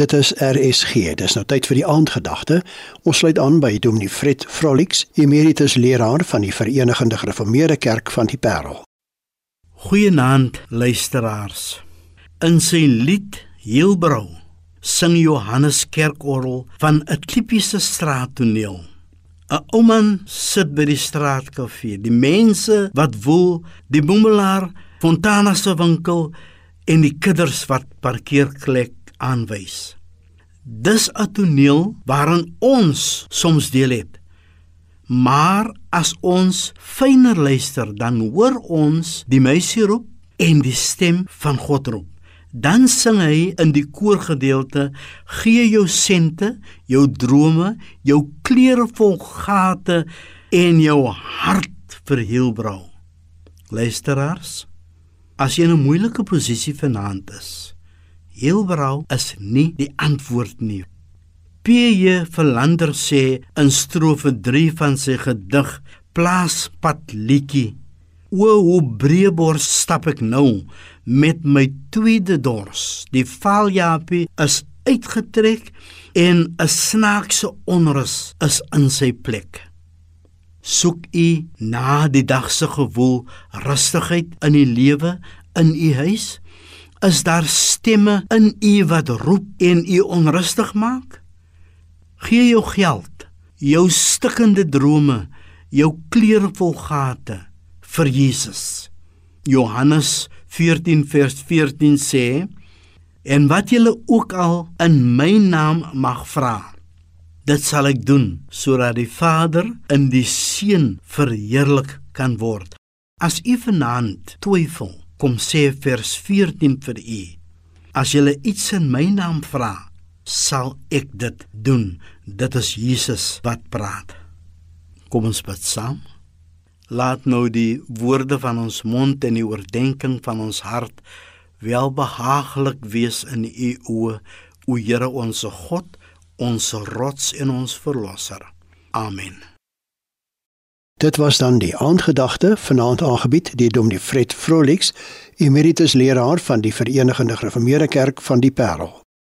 Dit is RSG. Dis nou tyd vir die aandgedagte. Ons sluit aan by Dominee Fred Frolix, emeritus leraar van die Verenigde Gereformeerde Kerk van die Parel. Goeienaand luisteraars. In sy lied Heelbrau sing Johannes Kerkorrel van 'n tipiese straattoneel. 'n Ouman sit by die straatkafee. Die mense wat woel, die boemelaar, Fontana se winkel en die kidders wat parkeerplek aanwys. Dis 'n toneel waarin ons soms deel het. Maar as ons fyner luister, dan hoor ons die meisie roep en die stem van God roep. Dan sing hy in die koorgedeelte: "Gee jou sente, jou drome, jou klere vol gate en jou hart vir heelbrau." Luisteraars, as jy in 'n moeilike posisie vanaand is, Heelbrau is nie die antwoord nie. P.J. Verlander sê in strofe 3 van sy gedig Plaaspad liedjie: O hoe breëbors stap ek nou met my tweede dors. Die valjapie is uitgetrek en 'n snaakse onrus is in sy plek. Soek u na die dag se gewoel rustigheid in die lewe in u huis? Is daar stemme in u wat roep en u onrustig maak? Gee jou geld, jou stikkende drome, jou klere vol gate vir Jesus. Johannes 14 vers 14 sê: En wat julle ook al in my naam mag vra, dit sal ek doen sodat die Vader in die Seun verheerlik kan word. As u vanaand twyfel kom sê vers 14 vir u. As jy iets in my naam vra, sal ek dit doen. Dit is Jesus wat praat. Kom ons bid saam. Laat nou die woorde van ons mond en die oordeenking van ons hart welbehaaglik wees in u oë, o Here ons God, ons rots en ons verlosser. Amen. Dit was dan die aandgedagte vanaand aangebied deur Dominee Fred Vrolix, emeritus leraar van die Verenigde Gereformeerde Kerk van die Parel.